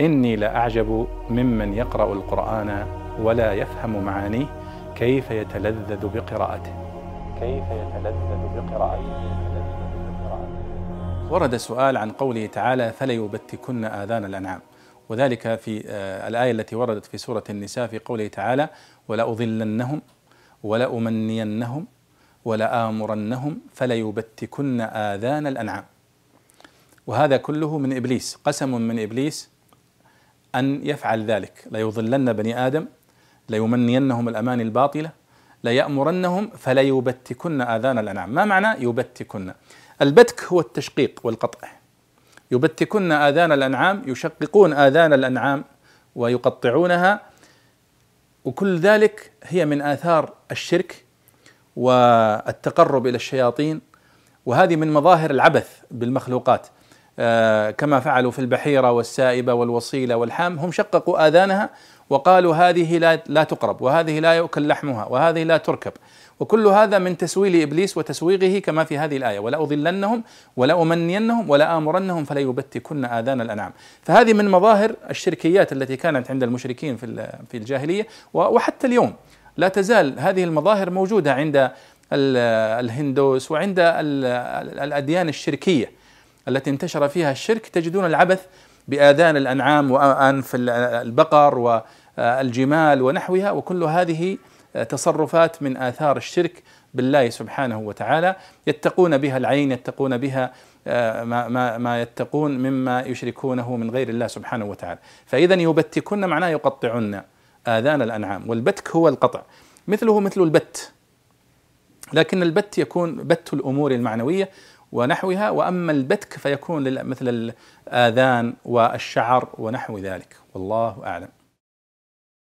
إني لأعجب ممن يقرأ القرآن ولا يفهم معانيه كيف يتلذذ بقراءته. كيف يتلذذ بقراءته. ورد سؤال عن قوله تعالى فليبتكن آذان الأنعام وذلك في آه، الآية التي وردت في سورة النساء في قوله تعالى ولأضلنهم ولأمنينهم ولآمرنهم فليبتكن آذان الأنعام وهذا كله من إبليس قسم من إبليس أن يفعل ذلك. ليضلن بني آدم ليمنينهم الأماني الباطلة ليأمرنهم فليبتكن آذان الأنعام. ما معنى يبتكن؟ البتك هو التشقيق والقطع. يبتكن آذان الأنعام يشققون آذان الأنعام ويقطعونها وكل ذلك هي من آثار الشرك والتقرب إلى الشياطين وهذه من مظاهر العبث بالمخلوقات. كما فعلوا في البحيرة والسائبة والوصيلة والحام هم شققوا آذانها وقالوا هذه لا, لا تقرب وهذه لا يؤكل لحمها وهذه لا تركب. وكل هذا من تسويل إبليس وتسويغه كما في هذه الآية ولا أضلنهم ولا أمنينهم ولا آمرنهم فليبتكن آذان الأنعام. فهذه من مظاهر الشركيات التي كانت عند المشركين في في الجاهلية وحتى اليوم لا تزال هذه المظاهر موجودة عند الهندوس وعند الأديان الشركية. التي انتشر فيها الشرك تجدون العبث بآذان الأنعام وأنف البقر والجمال ونحوها وكل هذه تصرفات من آثار الشرك بالله سبحانه وتعالى. يتقون بها العين يتقون بها آه، ما, ما, ما يتقون مما يشركونه من غير الله سبحانه وتعالى. فإذا يبتكن معناه يقطعن آذان الأنعام والبتك هو القطع. مثله مثل البت. لكن البت يكون بت الأمور المعنوية ونحوها وأما البتك فيكون مثل الآذان والشعر ونحو ذلك. والله أعلم.